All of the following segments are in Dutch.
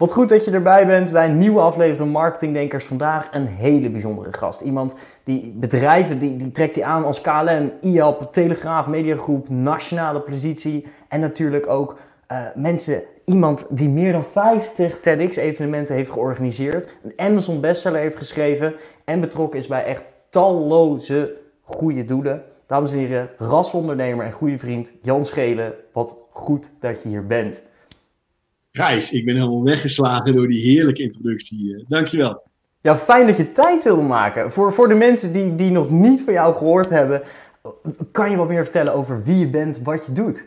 Wat goed dat je erbij bent bij een nieuwe aflevering Marketingdenkers. Vandaag een hele bijzondere gast. Iemand die bedrijven, die, die trekt hij aan als KLM, IAP, Telegraaf, Mediagroep, nationale positie. En natuurlijk ook uh, mensen, iemand die meer dan 50 TEDx-evenementen heeft georganiseerd. Een Amazon bestseller heeft geschreven. En betrokken is bij echt talloze goede doelen. Dames en heren, rasondernemer en goede vriend Jan Schelen. Wat goed dat je hier bent. Gijs, ik ben helemaal weggeslagen door die heerlijke introductie. Eh. Dankjewel. Ja, fijn dat je tijd wil maken. Voor, voor de mensen die, die nog niet van jou gehoord hebben, kan je wat meer vertellen over wie je bent, wat je doet?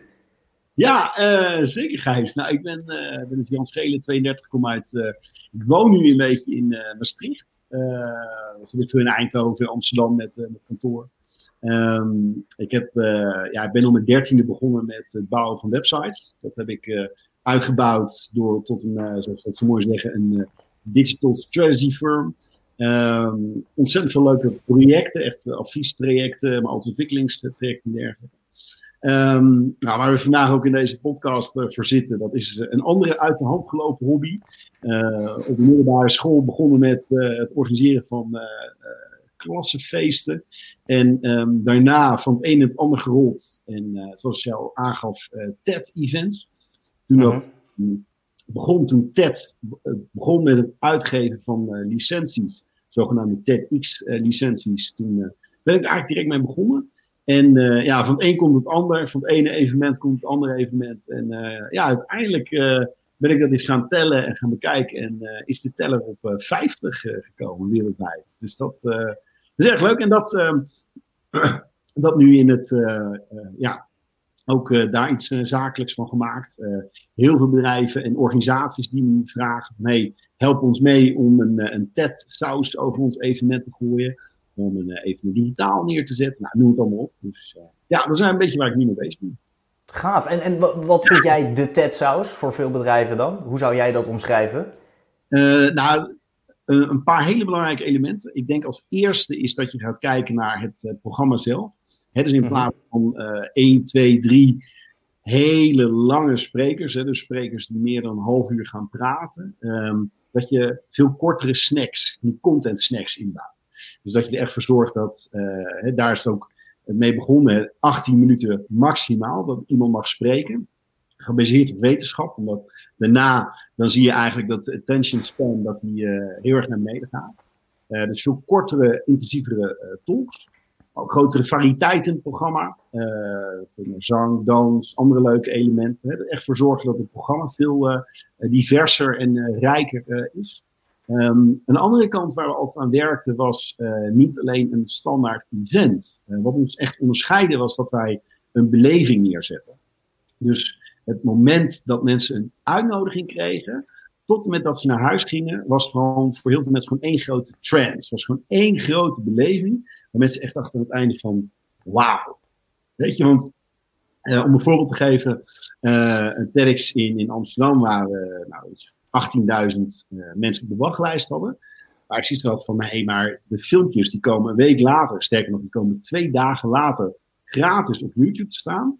Ja, uh, zeker Gijs. Nou, ik ben, uh, ben dus Jan Schelen, 32, kom uit, uh, ik woon nu een beetje in Maastricht. ik zit veel in Eindhoven, Amsterdam met, met kantoor. Um, ik, heb, ja, ik ben om mijn dertiende begonnen met het bouwen van websites. Dat heb ik uitgebouwd door tot een, uh, zoals dat mooi zeggen, een uh, digital strategy firm. Um, ontzettend veel leuke projecten, echt uh, adviestrajecten, maar ook ontwikkelingstrajecten en dergelijke. Um, nou, waar we vandaag ook in deze podcast voor zitten, dat is een andere uit de hand gelopen hobby. op de middelbare school begonnen met het organiseren van klassenfeesten. En um, daarna van het een en het ander gerold. En zoals je al aangaf, TED-events. Toen mhm. dat begon, toen TED eh, begon met het uitgeven van uh, licenties, zogenaamde TEDx-licenties, uh, toen ben ik eigenlijk direct mee begonnen. En ja, van het een komt het ander, van het ene evenement komt het andere evenement. En ja, uiteindelijk ben ik dat eens gaan tellen en gaan bekijken. En is de teller op 50 gekomen wereldwijd. Dus dat, dat, is erg leuk. En dat, ehm, dat nu in het, ja, ook uh, daar iets uh, zakelijks van gemaakt. Uh, heel veel bedrijven en organisaties die me vragen van hey, help ons mee om een, een TED-saus over ons evenement te gooien. Om een evenement digitaal neer te zetten. Nou, noem het allemaal op. Dus ja, dat is een beetje waar ik nu mee bezig ben. Gaaf. En, en wat vind jij de TED-saus voor veel bedrijven dan? Hoe zou jij dat omschrijven? nou, een paar hele belangrijke elementen. Ik denk als eerste is dat je gaat kijken naar het programma zelf. He, dus in mhm. plaats van uh, 1, 2, 3 hele lange sprekers, hè, dus sprekers die meer dan een half uur gaan praten, um, dat je veel kortere snacks, die content snacks inbouwt. Dus dat je er echt voor zorgt dat, uh, daar is het ook mee begonnen, 18 minuten maximaal, dat iemand mag spreken. Gebaseerd op wetenschap, omdat daarna dan zie je eigenlijk dat de attention span dat die, uh, heel erg naar beneden gaat. Uh, dus veel kortere, intensievere talks ook grotere variëteit in het programma. Uh, zang, dans, andere leuke elementen. Hè. Echt voor zorgen dat het programma veel uh, diverser en rijker is. Um, een andere kant waar we altijd aan werkten was niet alleen een standaard event. wat ons echt onderscheidde was dat wij een beleving neerzetten. Dus het moment dat mensen een uitnodiging kregen, tot en met dat ze naar huis gingen, was gewoon voor heel veel mensen gewoon één grote trance. Het was gewoon één grote beleving. Waar mensen echt achter het einde van, wauw. Weet je, want uh, om een voorbeeld te geven, uh, een TEDx in, in Amsterdam waar uh, nou, 18.000 mensen op de wachtlijst hadden. Maar ik zie wel van, nee, maar de filmpjes die komen een week later, sterker nog, die komen twee dagen later gratis op YouTube te staan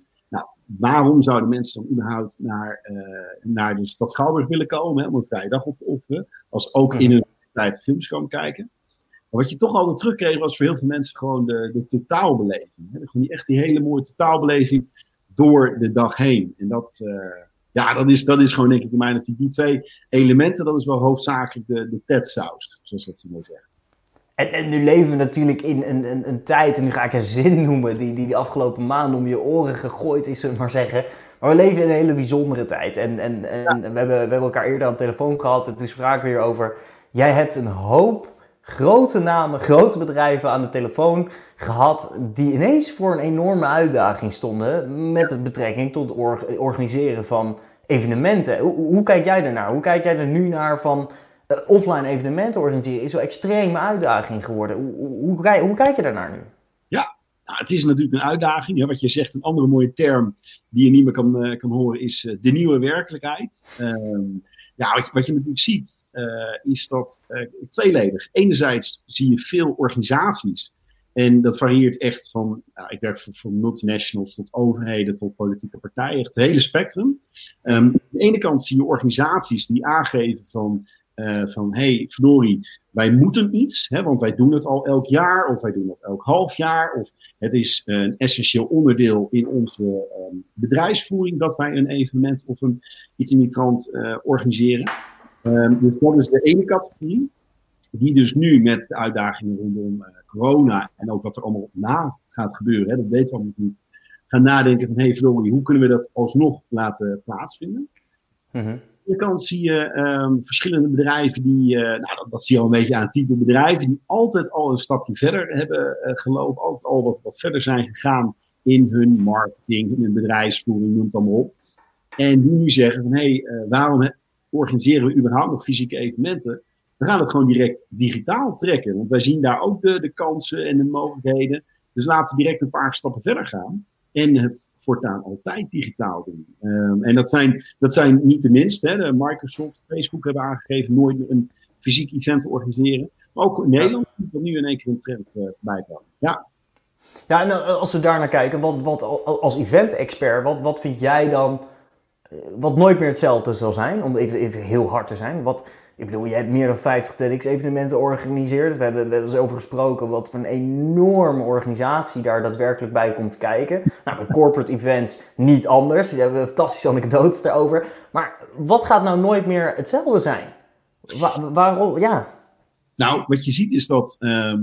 waarom zouden mensen dan überhaupt naar, uh, naar de stad Schouwburg willen komen, hè, om een vrijdag op te offeren, als ook in hun tijd films komen kijken. Maar wat je toch altijd terugkreeg was voor heel veel mensen gewoon de, de totaalbeleving. Hè. Gewoon die, echt die hele mooie totaalbeleving door de dag heen. En dat, uh, ja, dat is, dat is gewoon denk ik in mijn optiek die twee elementen, dat is wel hoofdzakelijk de, de TED-saus, zoals dat ze mooi zeggen. En, en, nu leven we natuurlijk in een, een, een, tijd, en nu ga ik een zin noemen, die, die de afgelopen maanden om je oren gegooid is, zullen maar zeggen. Maar we leven in een hele bijzondere tijd. En, en, en we, hebben, we hebben elkaar eerder aan de telefoon gehad en toen spraken we hier over. Jij hebt een hoop grote namen, grote bedrijven aan de telefoon gehad die ineens voor een enorme uitdaging stonden met het betrekking tot het organiseren van evenementen. Hoe, hoe kijk jij daarnaar? Hoe kijk jij er nu naar van offline evenementen organiseren is zo'n extreme uitdaging geworden. Hoe, hoe, hoe, kijk je daarnaar nu? Ja, Nou, het is natuurlijk een uitdaging. Wat je zegt, een andere mooie term die je niet meer kan, uh, kan horen, is uh, de nieuwe werkelijkheid. Um, ja, wat je, natuurlijk ziet, uh, is dat tweeledig. Enerzijds zie je veel organisaties. En dat varieert echt van, nou, ik werk voor, multinationals tot overheden tot politieke partijen, echt het hele spectrum. Um, aan de ene kant zie je organisaties die aangeven van, van hey, verdorie, wij moeten iets, hè, want wij doen het al elk jaar of wij doen het elk half jaar. Of het is een essentieel onderdeel in onze um, bedrijfsvoering dat wij een evenement of een, iets in die trant uh, organiseren. Um, dus dat is de ene categorie, die dus nu met de uitdagingen rondom uh, corona en ook wat er allemaal na gaat gebeuren, hè, dat weten we allemaal niet, gaan nadenken van hey, Florie, hoe kunnen we dat alsnog laten plaatsvinden? -hmm andere kant zie je um, verschillende bedrijven die, uh, nou, dat, zie je al een beetje aan type bedrijven, die altijd al een stapje verder hebben uh, gelopen, altijd al wat, wat verder zijn gegaan in hun marketing, in hun bedrijfsvoering, noem het allemaal op. En die nu zeggen van, hé, hey, uh, waarom organiseren we überhaupt nog fysieke evenementen? We gaan het gewoon direct digitaal trekken, want wij zien daar ook de, de kansen en de mogelijkheden. Dus laten we direct een paar stappen verder gaan en het voortaan altijd digitaal doen. Um, en dat zijn, dat zijn niet de minste. Hè. De Microsoft, Facebook hebben aangegeven nooit meer een fysiek event te organiseren. Maar ook in Nederland moet er nu in één keer een trend uh, voorbij komen. Ja. Ja, en eh, als we daar naar kijken, wat, wat, als event-expert, wat, wat vind jij dan eh, wat nooit meer hetzelfde zal zijn? Om even, even heel hard te zijn. Wat, ik bedoel, jij hebt meer dan 50 TEDx-evenementen georganiseerd. We hebben, we hebben over gesproken wat voor een enorme organisatie daar daadwerkelijk bij komt kijken. Nou, bij corporate events niet anders. Daar hebben we fantastische anekdotes daarover. Maar wat gaat nou nooit meer hetzelfde zijn? waarom? Ja. Nou, wat je ziet is dat uh,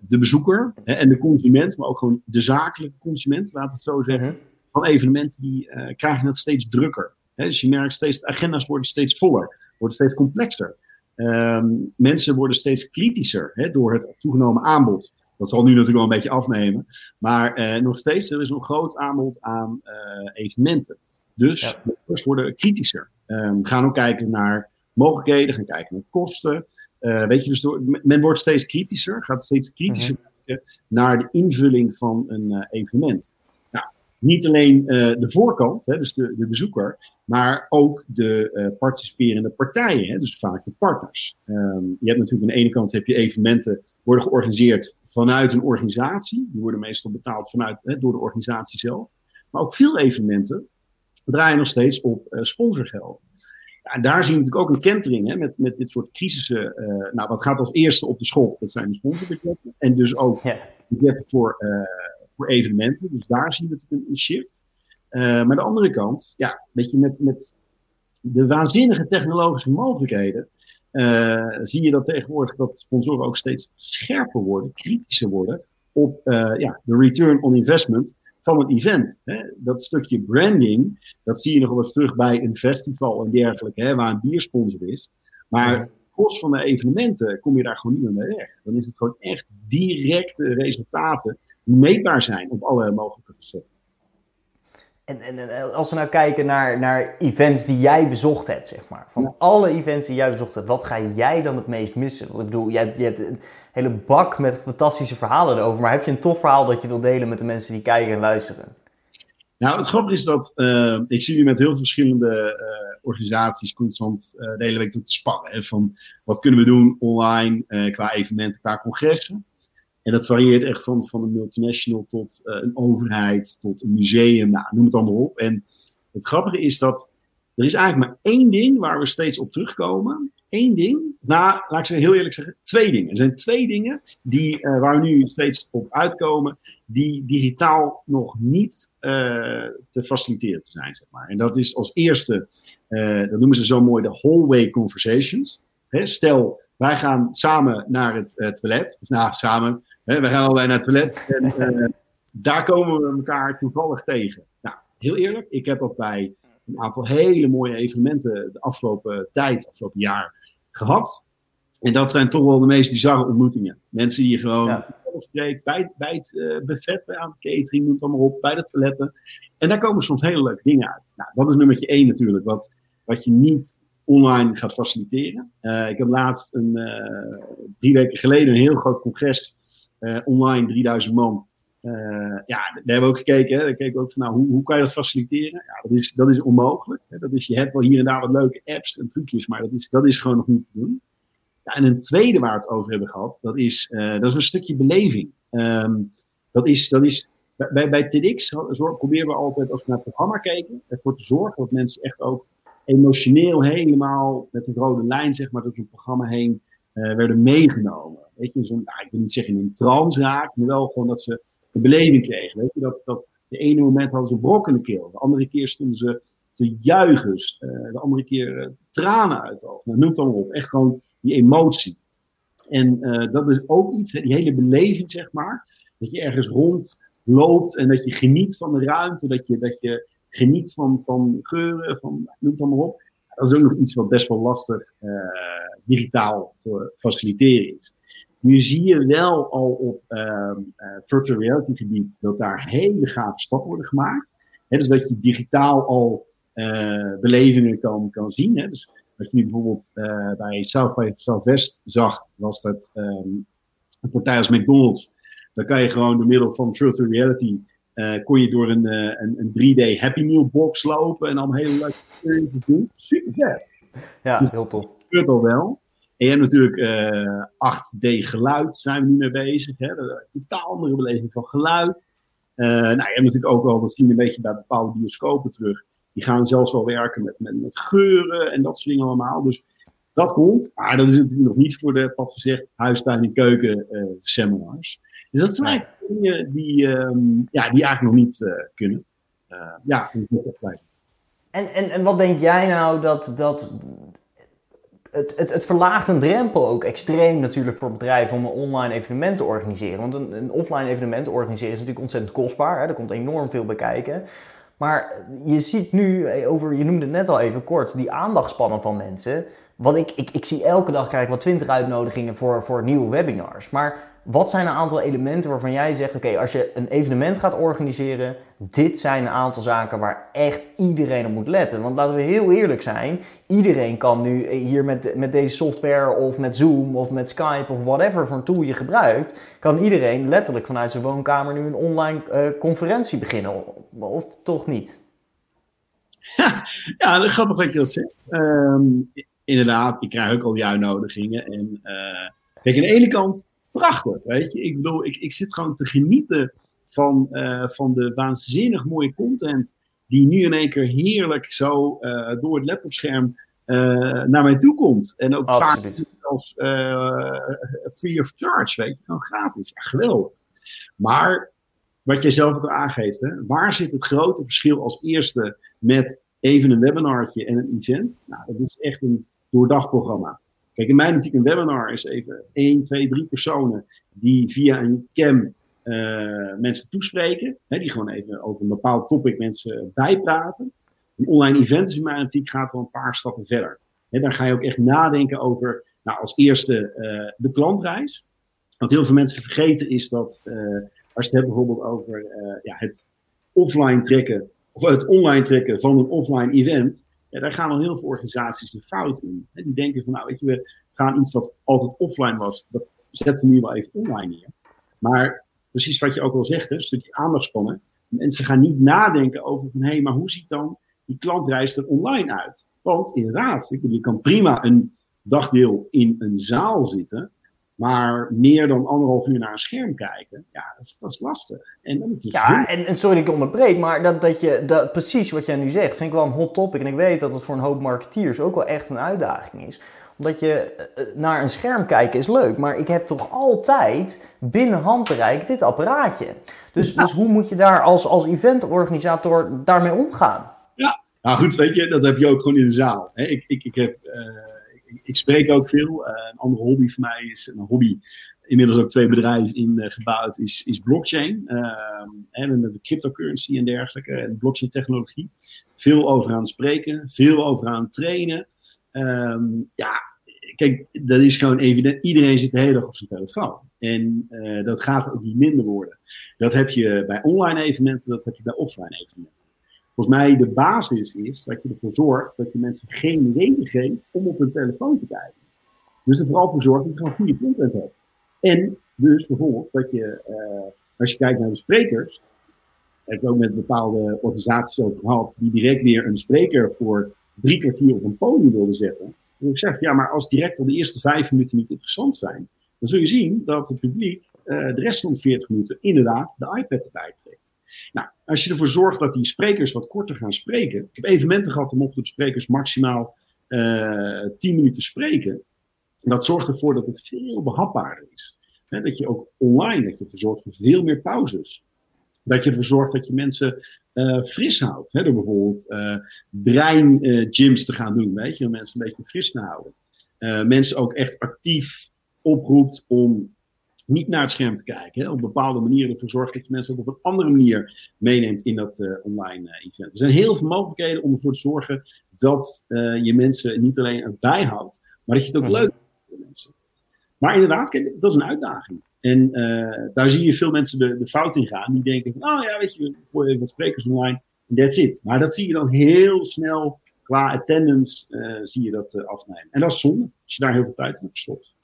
de bezoeker hè, en de consument, maar ook gewoon de zakelijke consument, laten we het zo zeggen, mhm. van evenementen, die uh, krijgen het steeds drukker. Hè, dus je merkt steeds, de agenda's worden steeds voller wordt steeds complexer. Um, mensen worden steeds kritischer hè, door het toegenomen aanbod. Dat zal nu natuurlijk wel een beetje afnemen. Maar uh, nog steeds, er is een groot aanbod aan uh, evenementen. Dus ja. worden kritischer. Um, gaan ook kijken naar mogelijkheden, gaan kijken naar kosten. Uh, weet je, dus door, men wordt steeds kritischer, gaat steeds kritischer mm -hmm. kijken naar de invulling van een evenement niet alleen uh, de voorkant, hè, dus de, de, bezoeker, maar ook de uh, participerende partijen, hè, dus vaak de partners. Um, je hebt natuurlijk aan de ene kant heb je evenementen worden georganiseerd vanuit een organisatie. Die worden meestal betaald vanuit, hè, door de organisatie zelf. Maar ook veel evenementen draaien nog steeds op uh, sponsorgeld. Ja, en daar zien we natuurlijk ook een kentering hè, met, met dit soort crisissen. nou, wat gaat als eerste op de school? Dat zijn de sponsorbudgetten. En dus ook budgetten voor voor evenementen. Dus daar zien we een, een shift. Uh, maar de andere kant, ja, weet je, met, met de waanzinnige technologische mogelijkheden. Uh, zie je dat tegenwoordig dat sponsoren ook steeds scherper worden, kritischer worden op uh, ja, de return on investment van een event. Hè. Dat stukje branding, dat zie je nog wel eens terug bij een festival en dergelijke, hè, waar een biersponsor is. Maar kost van de evenementen kom je daar gewoon niet meer mee weg. Dan is het gewoon echt directe resultaten meetbaar zijn op alle mogelijke facetten. En, en, als we nou kijken naar, naar events die jij bezocht hebt, zeg maar. Van alle events die jij bezocht hebt, wat ga jij dan het meest missen? Ik bedoel, jij, je hebt een hele bak met fantastische verhalen erover. Maar heb je een tof verhaal dat je wilt delen met de mensen die kijken en luisteren? Nou, het grappige is dat uh, ik zie nu met heel veel verschillende uh, organisaties constant uh, de hele week te spannen. Hè, van wat kunnen we doen online qua evenementen, qua congressen. En dat varieert echt van, van een multinational tot uh, een overheid, tot een museum, nou, noem het allemaal op. En het grappige is dat er is eigenlijk maar één ding waar we steeds op terugkomen. Eén ding, nou, laat ik ze heel eerlijk zeggen, twee dingen. Er zijn twee dingen die, uh, waar we nu steeds op uitkomen, die digitaal nog niet uh, te faciliteren te zijn, zeg maar. En dat is als eerste, dat noemen ze zo mooi de hallway conversations. Stel, wij gaan samen naar het, het toilet, of nou, samen, we gaan allebei naar het toilet en uh, daar komen we elkaar toevallig tegen. Nou, heel eerlijk, ik heb dat bij een aantal hele mooie evenementen de afgelopen tijd, afgelopen jaar gehad. En dat zijn toch wel de meest bizarre ontmoetingen. Mensen die je gewoon ja. spreekt bij, bij het uh, buffet, aan de catering, noem het allemaal op, bij de toiletten. En daar komen soms hele leuke dingen uit. Nou, dat is nummertje één natuurlijk, wat, wat je niet online gaat faciliteren. Uh, ik heb laatst een, uh, drie weken geleden een heel groot congres online, 3000 man, ja, daar hebben we ook gekeken. Daar keken we ook van, nou, hoe, hoe kan je dat faciliteren? Ja, dat is, dat is onmogelijk. Hè. Dat is, je hebt wel hier en daar wat leuke apps en trucjes, maar dat is, dat is gewoon nog niet te doen. Ja, en een tweede waar we het over hebben gehad, dat is, dat is een stukje beleving. Ehm, dat is, dat is bij, bij TEDx proberen we altijd, als we naar het programma kijken, ervoor te zorgen dat mensen echt ook emotioneel helemaal met een rode lijn, zeg maar, door zo'n programma heen uh, werden meegenomen. Weet je, zo'n, nou, ik wil niet zeggen in een trance raakt, maar wel gewoon dat ze een beleving kregen. Weet je, dat, dat de ene moment hadden ze brok in de keel, de andere keer stonden ze te juichen, uh, de andere keer uh, tranen uit de ogen. Nou, noem het dan op, echt gewoon die emotie. En dat is ook iets, die hele beleving, zeg maar, dat je ergens rond loopt en dat je geniet van de ruimte, dat je, dat je geniet van, van geuren, van noem het maar op. Dat is ook nog iets wat best wel lastig uh, digitaal te faciliteren is. Nu zie je wel al op uh, virtual reality gebied dat daar hele gave stappen worden gemaakt. He, dus dat je digitaal al uh, belevingen kan, kan zien. Hè. Dus wat je nu bijvoorbeeld bij South by Southwest zag, was dat um, een partij als McDonald's dan kan je gewoon door middel van virtual reality uh, kon je door een, uh, een, een 3D Happy Meal box lopen en dan hele leuke experiences doen. Super vet. Ja, dus heel tof. Gebeurt al wel. En je hebt natuurlijk uh, eh, 8D geluid, zijn we nu mee bezig. Hè? Een totaal andere beleving van geluid. nou, je hebt natuurlijk ook wel, dat zien we een beetje bij bepaalde bioscopen terug. Die gaan zelfs wel werken met, met, met geuren en dat soort dingen allemaal. Dus dat komt. Maar dat is natuurlijk nog niet voor de, wat gezegd, huistuin- en keuken seminars. Dus dat zijn dingen die, um, ja, die eigenlijk nog niet uh, kunnen. Uh, ja, en, en, en wat denk jij nou dat, dat het, het, het verlaagt een drempel ook extreem natuurlijk voor bedrijven om een online evenement te organiseren. Want een, een offline evenement organiseren is natuurlijk ontzettend kostbaar. Hè? Er komt enorm veel bij kijken. Maar je ziet nu, eh, over, je noemde het net al even kort, die aandachtspannen van mensen. Wat ik, ik, ik zie elke dag krijg ik wat twintig uitnodigingen voor, voor nieuwe webinars. Maar wat zijn een aantal elementen waarvan jij zegt: oké, als je een evenement gaat organiseren, dit zijn een aantal zaken waar echt iedereen op moet letten. Want laten we heel eerlijk zijn: iedereen kan nu hier met, met deze software of met Zoom of met Skype of whatever voor een tool je gebruikt, kan iedereen letterlijk vanuit zijn woonkamer nu een online uh, conferentie beginnen. Of, toch niet? Ja, is grappig dat je dat zegt. Um, inderdaad, ik krijg ook al die uitnodigingen. En uh, kijk, aan de ene kant prachtig, weet je. Ik bedoel, ik, ik zit gewoon te genieten van, uh, van de waanzinnig mooie content die nu in één keer heerlijk zo uh, door het laptopscherm uh, naar mij toe komt. En ook Absoluut. vaak als free of charge, weet je, gewoon gratis. Ja, geweldig. Maar wat jij zelf ook aangeeft, hè, waar zit het grote verschil als eerste met even een webinartje en een event? Nou, dat is echt een doordagprogramma. In mijn optiek een webinar is even één, twee, drie personen die via een cam uh, mensen toespreken. Hè, die gewoon even over een bepaald topic mensen bijpraten. Een online event is in mijn optiek gaat wel een paar stappen verder. Hè, dan ga je ook echt nadenken over, nou, als eerste uh, de klantreis. Wat heel veel mensen vergeten is dat, uh, als je het hebt bijvoorbeeld over ja, het offline trekken, of het online trekken van een offline event, ja, daar gaan al heel veel organisaties de fout in. Die denken van, nou weet je, we gaan iets wat altijd offline was, dat zetten we nu wel even online neer. Maar precies wat je ook al zegt, hè, een stukje aandachtspannen. Mensen gaan niet nadenken over van, hé, hey, maar hoe ziet dan die klantreis er online uit? Want inderdaad, je kan prima een dagdeel in een zaal zitten, maar meer dan anderhalf uur naar een scherm kijken, ja, dat is, dat is lastig. En dan moet je ja, en, en, sorry dat ik onderbreek, maar dat, dat je, dat, precies wat jij nu zegt, vind ik wel een hot topic. En ik weet dat het voor een hoop marketeers ook wel echt een uitdaging is. Omdat je eh, eh, naar een scherm kijken is leuk, maar ik heb toch altijd binnen handbereik dit apparaatje. Dus, dus hoe moet je daar als, als eventorganisator daarmee omgaan? Ja, nou goed, weet je, dat heb je ook gewoon in de zaal. Ik, ik, ik heb... Uh ik spreek ook veel. Uh, een andere hobby voor mij is een hobby. Inmiddels ook twee bedrijven in uh, gebouwd, is, is blockchain. en met de cryptocurrency en dergelijke. En blockchain technologie. Veel over aan spreken, veel over aan trainen. Um, ja, kijk, dat is gewoon evident. Iedereen zit de hele dag op zijn telefoon. En uh, dat gaat ook niet minder worden. Dat heb je bij online evenementen, dat heb je bij offline evenementen. Volgens mij de basis is dat je ervoor zorgt dat je mensen geen reden geeft om op hun telefoon te kijken. Dus er vooral voor zorgt dat je gewoon goede content hebt. En dus bijvoorbeeld dat je uh, als je kijkt naar de sprekers, heb ik ook met bepaalde organisaties over gehad, die direct weer een spreker voor drie kwartier op een podium wilden zetten. En ik zeg, ja, maar als direct al de eerste vijf minuten niet interessant zijn, dan zul je zien dat het publiek uh, de rest van de 40 minuten inderdaad de iPad erbij trekt. Nou, als je ervoor zorgt dat die sprekers wat korter gaan spreken. Ik heb evenementen gehad, dan mochten de sprekers maximaal uh, eh, 10 minuten spreken. Dat zorgt ervoor dat het veel behapbaarder is. dat je ook online dat je ervoor zorgt voor veel meer pauzes. Dat je ervoor zorgt dat je mensen uh, fris houdt. Door bijvoorbeeld uh, brein-gyms te gaan doen. Weet je, om mensen een beetje fris te houden. mensen ook echt actief oproept om niet naar het scherm te kijken. Hè, op bepaalde manieren ervoor zorgt dat je mensen ook op een andere manier meeneemt in dat uh, online uh, event. Er zijn heel veel mogelijkheden om ervoor te zorgen dat uh, je mensen niet alleen erbij houdt, maar dat je het ook mhm. leuk vindt voor mensen. Maar inderdaad, dat is een uitdaging. En daar zie je veel mensen de, de fout in gaan. Die denken van, oh ja, weet je, we gooien even wat sprekers online en that's it. Maar dat zie je dan heel snel qua attendance, zie je dat afnemen. En dat is zonde, als je daar heel veel tijd in hebt gestopt.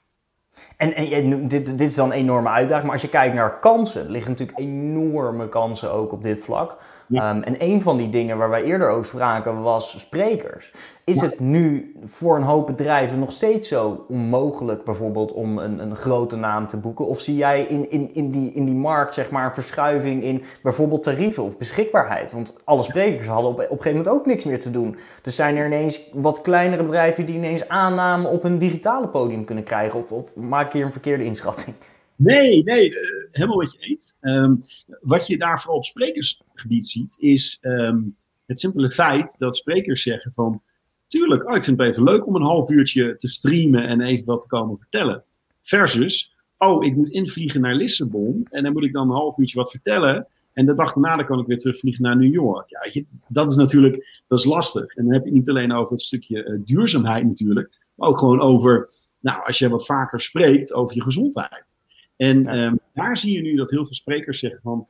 En, en dit, dit is dan een enorme uitdaging, maar als je kijkt naar kansen, liggen natuurlijk enorme kansen ook op dit vlak. Ehm, en een van die dingen waar wij eerder over spraken was sprekers. Is het nu voor een hoop bedrijven nog steeds zo onmogelijk bijvoorbeeld om een, een grote naam te boeken? Of zie jij in, in, in, die, in die markt zeg maar een verschuiving in bijvoorbeeld tarieven of beschikbaarheid? Want alle sprekers hadden op, op een gegeven moment ook niks meer te doen. Dus zijn er ineens wat kleinere bedrijven die ineens aannamen op een digitale podium kunnen krijgen? Of, of maak ik hier een verkeerde inschatting? Nee, nee, uh, helemaal wat je eens. Um, wat je daar vooral op sprekersgebied ziet, is um, het simpele feit dat sprekers zeggen van... Tuurlijk, oh, ik vind het even leuk om een half uurtje te streamen en even wat te komen vertellen. Versus, oh, ik moet invliegen naar Lissabon en dan moet ik dan een half uurtje wat vertellen. En de dag daarna kan ik weer terugvliegen naar New York. Ja, dat is natuurlijk dat is lastig. En dan heb je het niet alleen over het stukje uh, duurzaamheid natuurlijk, maar ook gewoon over, nou, als je wat vaker spreekt over je gezondheid. En ja. um, daar zie je nu dat heel veel sprekers zeggen van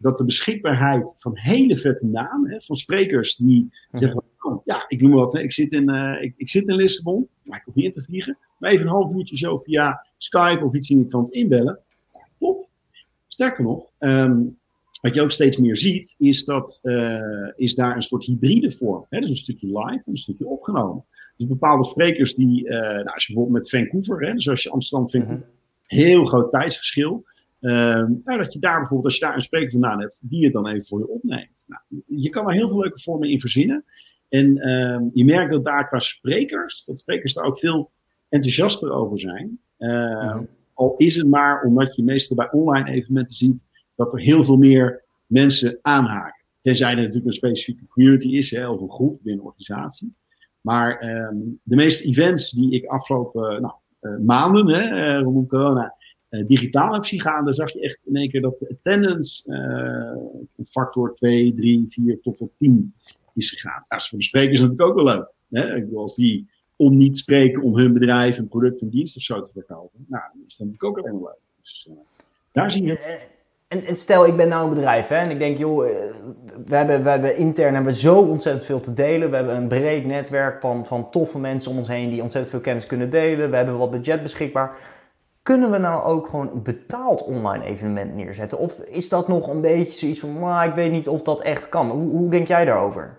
dat de beschikbaarheid van hele vette namen, hè, van sprekers die mhm. zeggen van, oh, ja, ik noem wat, hè, ik, zit in, uh, ik, ik, zit in Lissabon, maar ik hoef niet in te vliegen, maar even een half uurtje zo via Skype of iets in die trant inbellen. Ja, top. Sterker nog, um, wat je ook steeds meer ziet, is dat uh, is daar een soort hybride vorm. Hè? Dus een stukje live en een stukje opgenomen. Dus bepaalde sprekers die, uh, nou, als je bijvoorbeeld met Vancouver, hè, dus als je Amsterdam, Vancouver, mm -hmm heel groot tijdsverschil. Uh, nou, dat je daar bijvoorbeeld, als je daar een spreker vandaan hebt, die het dan even voor je opneemt. Nou, je kan er heel veel leuke vormen in verzinnen. En uh, je merkt dat daar qua sprekers, dat sprekers daar ook veel enthousiaster over zijn. Uh, Al is het maar omdat je meestal bij online evenementen ziet dat er heel veel meer mensen aanhaken. Tenzij er natuurlijk een specifieke community is, hè, of een groep binnen een organisatie. Maar um, de meeste events die ik afgelopen nou, maanden, hè, eh, rondom corona, uh, digitaal heb zien gaan, dan zag je echt in één keer dat de attendance een factor 2, 3, 4 tot wel 10 is gegaan. Dat is voor de sprekers natuurlijk ook wel leuk. Hè? Als die om niet spreken om hun bedrijf, een product, een dienst of zo te verkopen, nou, dan is dat natuurlijk ook maar leuk. Dus daar zie je en, en, stel, ik ben nou een bedrijf hè, en ik denk, joh, eh, we hebben, we hebben intern hebben we zo ontzettend veel te delen. We hebben een breed netwerk van, van toffe mensen om ons heen die ontzettend veel kennis kunnen delen. We hebben wat budget beschikbaar. Kunnen we nou ook gewoon een betaald online evenement neerzetten? Of is dat nog een beetje zoiets van, nou, ik weet niet of dat echt kan. Hoe, hoe denk jij daarover?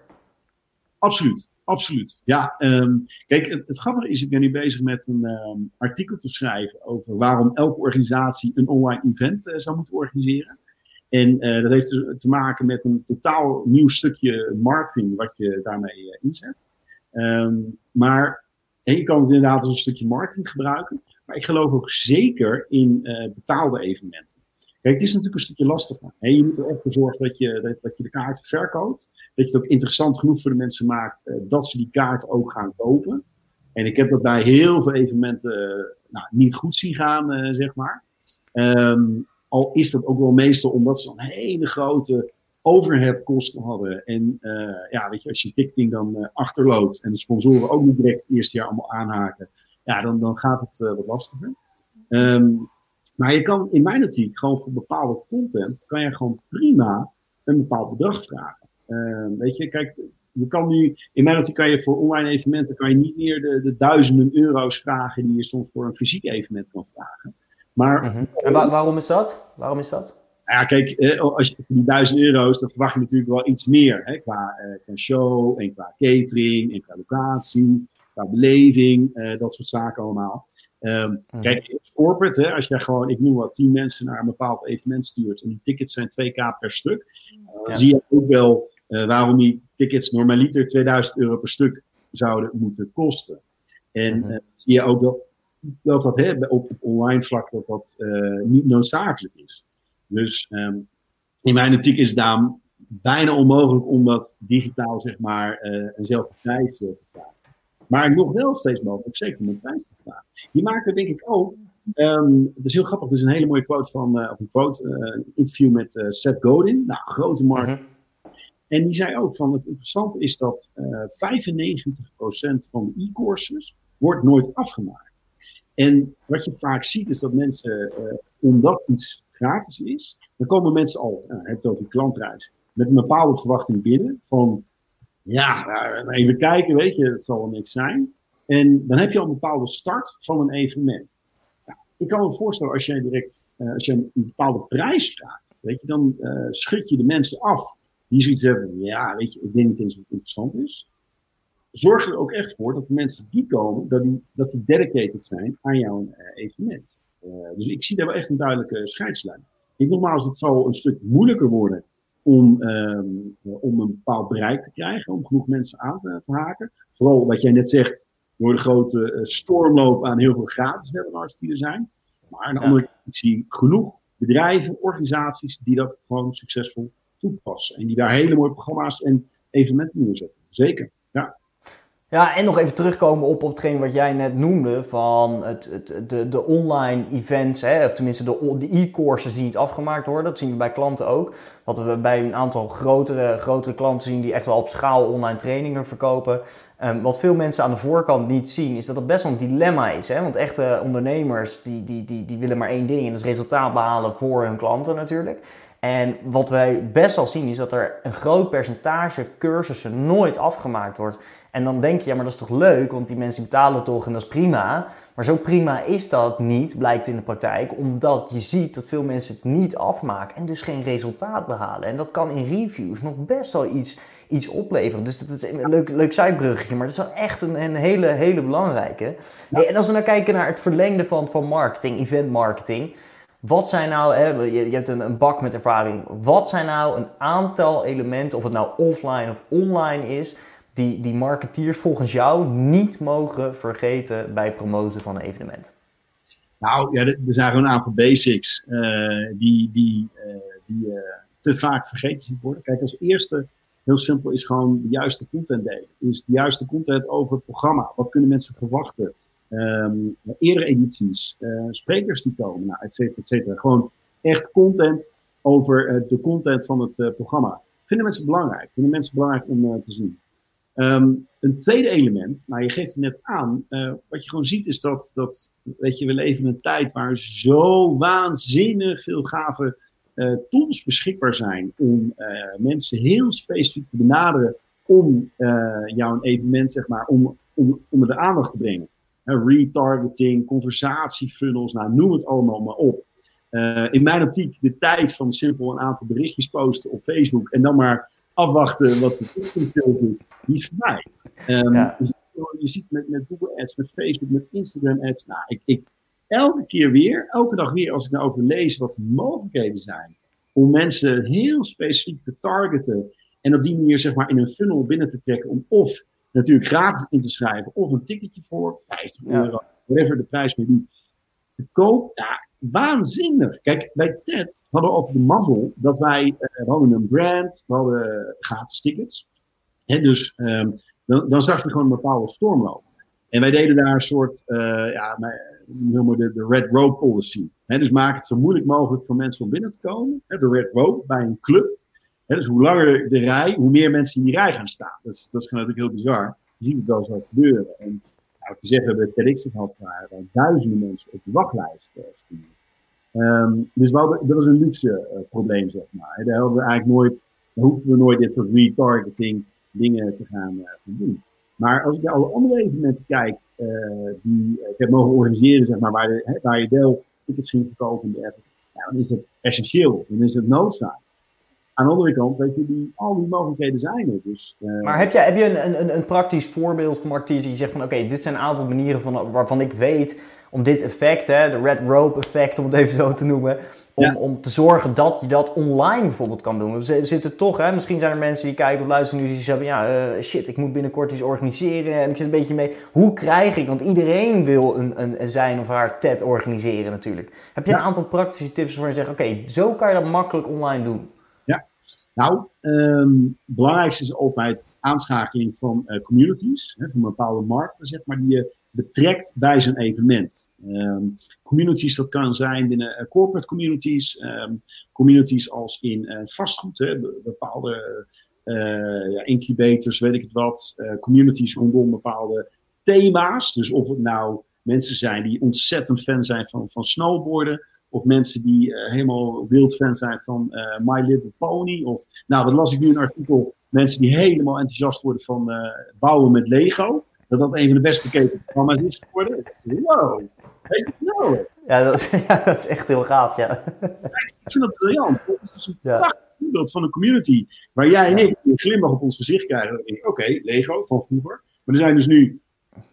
Absoluut. Absoluut. Ja, um, kijk, het, grappige is, ik ben nu bezig met een um, artikel te schrijven over waarom elke organisatie een online event uh, zou moeten organiseren. En uh, dat heeft dus te maken met een totaal nieuw stukje marketing wat je daarmee uh, inzet. Um, maar en je kan het inderdaad als een stukje marketing gebruiken. Maar ik geloof ook zeker in betaalde evenementen. Het is natuurlijk een stukje lastiger. Je moet er ook voor zorgen dat je, dat, dat je de kaart verkoopt. Dat je het ook interessant genoeg voor de mensen maakt uh, dat ze die kaart ook gaan kopen. En ik heb dat bij heel veel evenementen uh, nou, niet goed zien gaan, uh, zeg maar. Um, al is dat ook wel meestal omdat ze een hele grote overheadkosten hadden. En ja, weet je, als je ticketing dan achterloopt en de sponsoren ook niet direct het eerste jaar allemaal aanhaken. Ja, dan, dan gaat het wat lastiger. Um, maar je kan in mijn optiek gewoon voor bepaalde content, kan je gewoon prima een bepaald bedrag vragen. Uh, weet je, kijk, je kan nu, in mijn optiek kan je voor online evenementen kan je niet meer de, de duizenden euro's vragen die je soms voor een fysiek evenement kan vragen. Maar, -hmm. En waarom is dat? Waarom is dat? ja, kijk, als je die 1000 euro's, dan verwacht je natuurlijk wel iets meer. Hè, qua, qua show en qua catering en qua locatie, qua beleving, dat soort zaken allemaal. Um, Kijk, corporate, hè, als jij gewoon, ik noem wat, 10 mensen naar een bepaald evenement stuurt en die tickets zijn 2k per stuk, dan zie je ook wel uh, waarom die tickets normaliter 2000 euro per stuk zouden moeten kosten. En uh, zie je ook wel dat dat hè, op, op online vlak dat dat uh, niet noodzakelijk is. Dus um, in mijn optiek is het daarom bijna onmogelijk om dat digitaal zeg maar eenzelfde prijs te vragen. Maar nog wel steeds mogelijk, zeker om een prijs te vragen. Je maakt er denk ik ook, um, het is heel grappig, er is een hele mooie quote van, uh, of een quote, uh, een interview met uh, Seth Godin, nou, grote markt. -hmm. En die zei ook van, het interessante is dat 95% van de e-courses wordt nooit afgemaakt. En wat je vaak ziet is dat mensen, omdat iets gratis is, dan komen mensen al, nou, het over klantreis, met een bepaalde verwachting binnen van ja, nou, even kijken, weet je, het zal wel niks zijn. En dan heb je al een bepaalde start van een evenement. Ik kan me voorstellen, als jij direct, uh, als je een bepaalde prijs vraagt, weet je, dan uh, schud je de mensen af die zoiets hebben ja, weet je, ik denk niet eens wat interessant is. Zorg er ook echt voor dat de mensen die komen, dat die, dat die dedicated zijn aan jouw uh, evenement. dus ik zie daar wel echt een duidelijke scheidslijn. Ik nogmaals, het zal een stuk moeilijker worden om, um, om een bepaald bereik te krijgen, om genoeg mensen aan te, te haken. Vooral wat jij net zegt, door de grote uh, stormloop aan heel veel gratis webinars die er zijn. Maar aan de andere kant, ik zie genoeg bedrijven, organisaties die dat gewoon succesvol toepassen. En die daar hele mooie programma's en evenementen neerzetten. Zeker, ja. En nog even terugkomen op, op hetgeen wat jij net noemde van het, het, de, de online events, hè, of tenminste de, e-courses die niet afgemaakt worden. Dat zien we bij klanten ook. Wat we bij een aantal grotere, grotere klanten zien die echt wel op schaal online trainingen verkopen. Um, wat veel mensen aan de voorkant niet zien, is dat het best wel een dilemma is. Hè? Want echte ondernemers die, die, die, die willen maar één ding en dat is resultaat behalen voor hun klanten natuurlijk. En wat wij best wel zien is dat er een groot percentage cursussen nooit afgemaakt wordt. En dan denk je, ja, maar dat is toch leuk, want die mensen betalen toch en dat is prima. Maar zo prima is dat niet, blijkt in de praktijk, omdat je ziet dat veel mensen het niet afmaken en dus geen resultaat behalen. En dat kan in reviews nog best wel iets, iets opleveren. Dus dat is een leuk, leuk zijbruggetje, maar dat is wel echt een, een hele, hele belangrijke. Hey, en als we nou kijken naar het verlengde van, van marketing, event marketing. Wat zijn nou, hè, je, je hebt een, een bak met ervaring. Wat zijn nou een aantal elementen, of het nou offline of online is, die, die marketeers volgens jou niet mogen vergeten bij promoten van een evenement? Nou ja, er zijn een aantal basics uh, die, die, uh, die uh, te vaak vergeten worden. Kijk, als eerste, heel simpel, is gewoon de juiste content delen. Is de juiste content over het programma. Wat kunnen mensen verwachten? Um, eerdere edities, sprekers die komen, nou, et cetera, et cetera. Gewoon echt content over de content van het programma. Vinden mensen belangrijk? Vinden mensen belangrijk om te zien? Um, een tweede element, nou je geeft het net aan, wat je gewoon ziet is dat, dat, weet je, we leven in een tijd waar zo waanzinnig veel gave tools beschikbaar zijn om mensen heel specifiek te benaderen om jouw evenement, zeg maar, om, om, onder de aandacht te brengen. Retargeting, conversatiefunnels, nou noem het allemaal maar op. in mijn optiek de tijd van simpel een aantal berichtjes posten op Facebook en dan maar afwachten wat de toekomst doet die is voorbij. Um, ja. dus je ziet met, met Google Ads, met Facebook, met Instagram Ads. Nou, ik, ik, elke keer weer, elke dag weer, als ik daarover lees wat de mogelijkheden zijn om mensen heel specifiek te targeten en op die manier zeg maar in een funnel binnen te trekken om of natuurlijk gratis in te schrijven of een ticketje voor 50 euro, whatever de prijs mee doet, te koop. Ja, waanzinnig. Kijk, bij TED hadden we altijd de mazzel dat wij, we hadden een brand, we hadden gratis tickets dus um, dan, dan, zag je gewoon een bepaalde stormloop. En wij deden daar een soort, uh, ja, noemen de, de Red Rope Policy. He, dus maak het zo moeilijk mogelijk voor mensen om binnen te komen. He, de Red Rope bij een club. Dus hoe langer de rij, hoe meer mensen in die rij gaan staan. Dus, dat is natuurlijk heel bizar. Je ziet het wel zo gebeuren. En nou, ik zeg, we hebben TEDx gehad waar duizenden mensen op de wachtlijst uh, um, dus dat was een luxe uh, probleem, zeg maar. Daar, we eigenlijk nooit, hoefden we nooit dit soort retargeting dingen te gaan, uh, doen. Maar als ik naar alle andere evenementen kijk, die ik heb mogen organiseren, zeg maar, waar, je deel tickets ging verkopen en dergelijke. ja, dan is het essentieel, dan is het noodzaak. Aan de andere kant, weet je, die, al die mogelijkheden zijn er. Dus, uh... Maar heb je, heb je een, een, een praktisch voorbeeld van Martins die zegt van oké, dit zijn een aantal manieren van, waarvan ik weet om dit effect, hè, de red rope effect om het even zo te noemen, om, om te zorgen dat je dat online bijvoorbeeld kan doen. We zitten toch, hè, misschien zijn er mensen die kijken of luisteren nu die zeggen, ja, uh, shit, ik moet binnenkort iets organiseren en ik zit een beetje mee. Hoe krijg ik, want iedereen wil een, een, zijn of haar TED organiseren natuurlijk. Heb je een aantal praktische tips waarvan je zegt, oké, zo kan je dat makkelijk online doen? Nou, um, belangrijkste is altijd aanschakeling van uh, communities, hè, van bepaalde markten, zeg maar, die je betrekt bij zijn evenement. Um, communities, dat kan zijn binnen uh, corporate communities, um, communities als in uh, vastgoed, hè, bepaalde ja, incubators, weet ik het wat, communities rondom bepaalde thema's. Dus of het nou mensen zijn die ontzettend fan zijn van, van snowboarden, of mensen die helemaal wild fan zijn van My Little Pony, of nou, wat las ik nu een artikel, mensen die helemaal enthousiast worden van bouwen met Lego dat dat een van de best bekeken programma's is geworden. Wow, weet je nou? Ja dat, ja, dat is echt heel gaaf, ja. Ik vind dat briljant. Dat is dus een ja. voorbeeld van een community waar jij en ik een glimlach op ons gezicht krijgen. Oké, okay, Lego van vroeger. Maar er zijn dus nu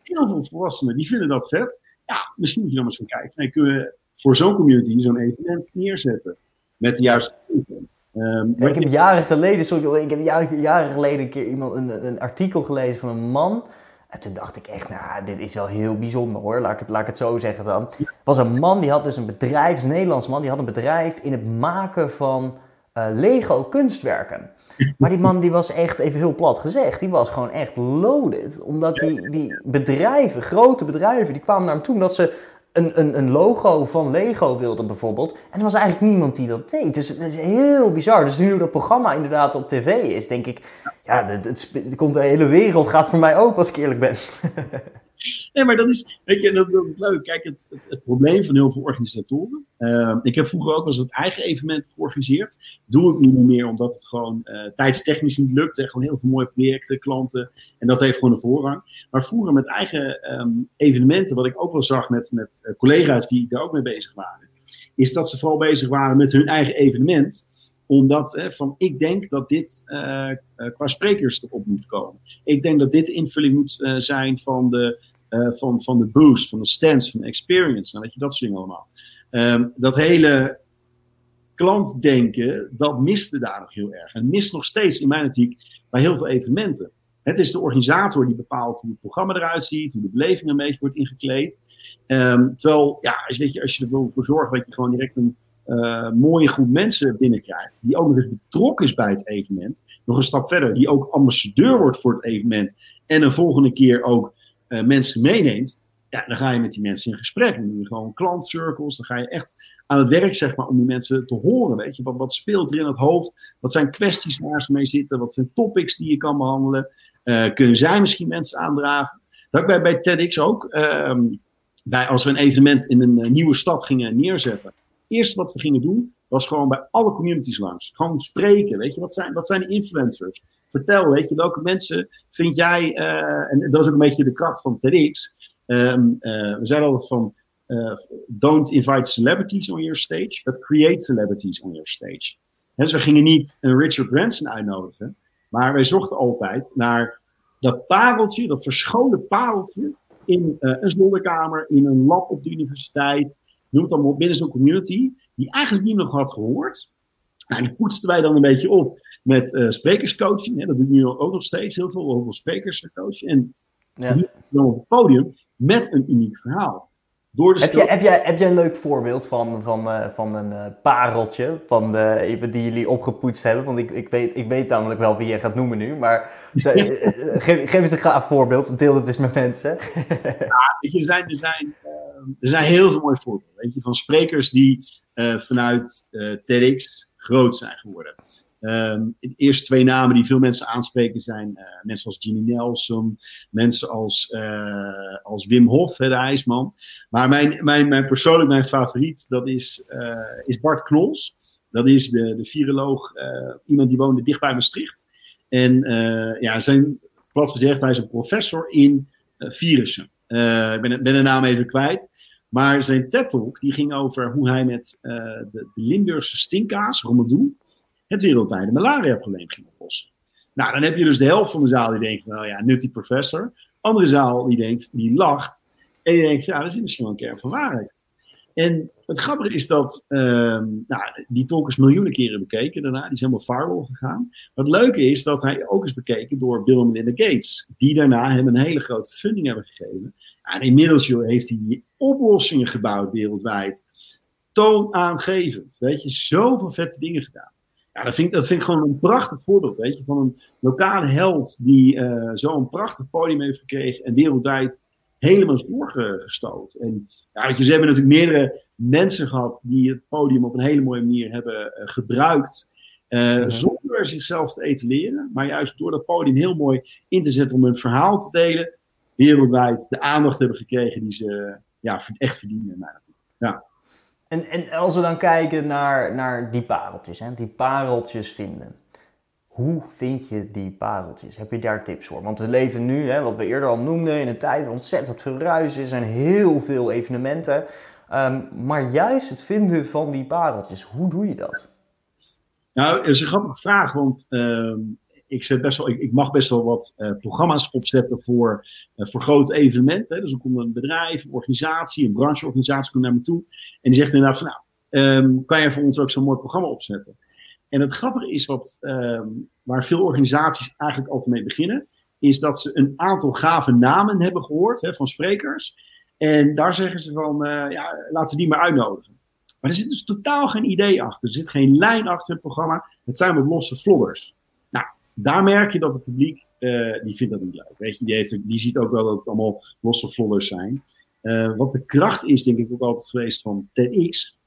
heel veel volwassenen die vinden dat vet. Ja, misschien moet je dan eens gaan kijken. Nee, kunnen we voor zo'n community zo'n evenement neerzetten? Met de juiste content. Um, ik heb jaren geleden, sorry, ik heb jaren, jaren geleden een keer iemand een, een artikel gelezen van een man en toen dacht ik echt, nou, dit is wel heel bijzonder hoor, laat ik het, laat ik het zo zeggen dan. Was een man, die had dus een bedrijf, een Nederlands man, die had een bedrijf in het maken van uh, Lego kunstwerken. Maar die man die was echt, even heel plat gezegd, die was gewoon echt loaded. Omdat die, die bedrijven, grote bedrijven, die kwamen naar hem toe omdat ze een, een, logo van Lego wilden bijvoorbeeld. En er was eigenlijk niemand die dat deed. Dus het is heel bizar. Dus nu dat programma inderdaad op tv is, denk ik, ja, het, het, komt de hele wereld gaat voor mij ook als ik eerlijk ben. Nee, maar dat is, weet je, dat, dat is leuk. Kijk, het, het, probleem van heel veel organisatoren. Uh, ik heb vroeger ook wel eens wat eigen evenement georganiseerd. Doe ik nu niet meer, omdat het gewoon uh, tijdstechnisch niet lukt. En gewoon heel veel mooie projecten, klanten. En dat heeft gewoon een voorrang. Maar vroeger met eigen um, evenementen, wat ik ook wel zag met, met uh, collega's die daar ook mee bezig waren. Is dat ze vooral bezig waren met hun eigen evenement omdat hè, van, ik denk dat dit uh, qua sprekers erop moet komen. Ik denk dat dit de invulling moet uh, zijn van de, van, van de boost, van de stands, van de experience. Nou, weet je, dat soort dingen allemaal. Um, dat hele klantdenken, dat miste daar nog heel erg. En mist nog steeds in mijn optiek bij heel veel evenementen. Het is de organisator die bepaalt hoe het programma eruit ziet, hoe de beleving ermee wordt ingekleed. Um, terwijl, ja, als, weet je, als je er dat je gewoon direct een uh, mooie groep mensen binnenkrijgt, die ook nog eens betrokken is bij het evenement, nog een stap verder, die ook ambassadeur wordt voor het evenement en een volgende keer ook uh, mensen meeneemt, ja, dan ga je met die mensen in gesprek. Dan je gewoon klantcircles, dan ga je echt aan het werk zeg maar, om die mensen te horen. Weet je, wat, wat speelt er in het hoofd? Wat zijn kwesties waar ze mee zitten? Wat zijn topics die je kan behandelen? Uh, kunnen zij misschien mensen aandragen? Dat bij, bij TEDx ook, uh, bij, als we een evenement in een nieuwe stad gingen neerzetten, eerste wat we gingen doen, was gewoon bij alle communities langs. Gewoon spreken, weet je, wat zijn, wat zijn de influencers? Vertel, weet je, welke mensen vind jij, uh, en dat is ook een beetje de kracht van TEDx. Um, uh, we zeiden altijd van, uh, don't invite celebrities on your stage, but create celebrities on your stage. dus we gingen niet een Richard Branson uitnodigen, maar wij zochten altijd naar dat pareltje, dat verscholen pareltje in een zolderkamer, in een lab op de universiteit, noem het allemaal binnen zo'n community, die eigenlijk niemand nog had gehoord. Nou, die poetsten wij dan een beetje op met uh, sprekerscoaching. Hè. Dat doe ik nu ook nog steeds heel veel, heel veel sprekers coachen. En ja. dan op het podium met een uniek verhaal. Door de heb, je, heb, jij, heb jij een leuk voorbeeld van, van, uh, van een uh, pareltje van de, die jullie opgepoetst hebben? Want ik, ik, weet, ik weet namelijk wel wie je gaat noemen nu, maar geef, geef eens een gaaf voorbeeld. Deel het eens met mensen. ja, er zijn, er zijn er zijn heel veel mooie voorbeelden. Weet je, van sprekers die uh, vanuit uh, TEDx groot zijn geworden. Um, de eerste twee namen die veel mensen aanspreken zijn mensen als Ginny Nelson, mensen als, als Wim Hof, de ijsman. Maar mijn, mijn, mijn persoonlijk mijn favoriet, dat is, is Bart Knols. Dat is de, de viroloog, iemand die woonde dicht bij Maastricht. En ja, zijn, plat gezegd, hij is een professor in virussen. Uh, ik ben, de naam even kwijt. Maar zijn TED-talk die ging over hoe hij met uh, de, de, Limburgse stinkkaas, Romadoe, het wereldwijde malaria-probleem ging oplossen. Nou, dan heb je dus de helft van de zaal die denkt, nou ja, nutty professor. Andere zaal die denkt, die lacht. En die denkt, ja, dat is misschien wel een kern van waarheid. En het grappige is dat uh, nou, die talk is miljoenen keren bekeken daarna. Die is helemaal viral gegaan. Wat leuke is dat hij ook is bekeken door Bill en Melinda Gates. Die daarna hem een hele grote funding hebben gegeven. En inmiddels heeft hij die oplossingen gebouwd wereldwijd. Toonaangevend. Weet je, zoveel vette dingen gedaan. Ja, dat vind, ik, dat vind ik gewoon een prachtig voorbeeld, weet je, van een lokale held die uh, zo'n prachtig podium heeft gekregen en wereldwijd helemaal is doorgestoot. En ja, weet je, ze hebben natuurlijk meerdere mensen gehad die het podium op een hele mooie manier hebben uh, gebruikt. Uh, Zonder zichzelf te etaleren, maar juist door dat podium heel mooi in te zetten om een verhaal te delen. Wereldwijd de aandacht hebben gekregen die ze ja, echt verdienen. Ja. En, en als we dan kijken naar, naar die pareltjes, hè, die pareltjes vinden. Hoe vind je die pareltjes? Heb je daar tips voor? Want we leven nu, hè, wat we eerder al noemden, in een tijd waar ontzettend veel ruis is en heel veel evenementen. Um, maar juist het vinden van die pareltjes, hoe doe je dat? Nou, dat is een grappige vraag, want uh, ik, zet best wel, ik, mag best wel wat uh, programma's opzetten voor, uh, voor evenementen. Hè. Dus dan komt een bedrijf, een organisatie, een brancheorganisatie naar me toe. En die zegt inderdaad van, nou, um, kan jij voor ons ook zo'n mooi programma opzetten? En het grappige is wat, um, waar veel organisaties eigenlijk altijd mee beginnen, is dat ze een aantal gave namen hebben gehoord hè, van sprekers. En daar zeggen ze van, uh, ja, laten we die maar uitnodigen. Maar er zit dus totaal geen idee achter. Er zit geen lijn achter het programma. Het zijn wat losse vloggers. Nou, daar merk je dat het publiek, uh, die vindt dat niet leuk. Weet je, die, ziet ook wel dat het allemaal losse vloggers zijn. Uh, wat de kracht is, denk ik ook altijd geweest van TEDx,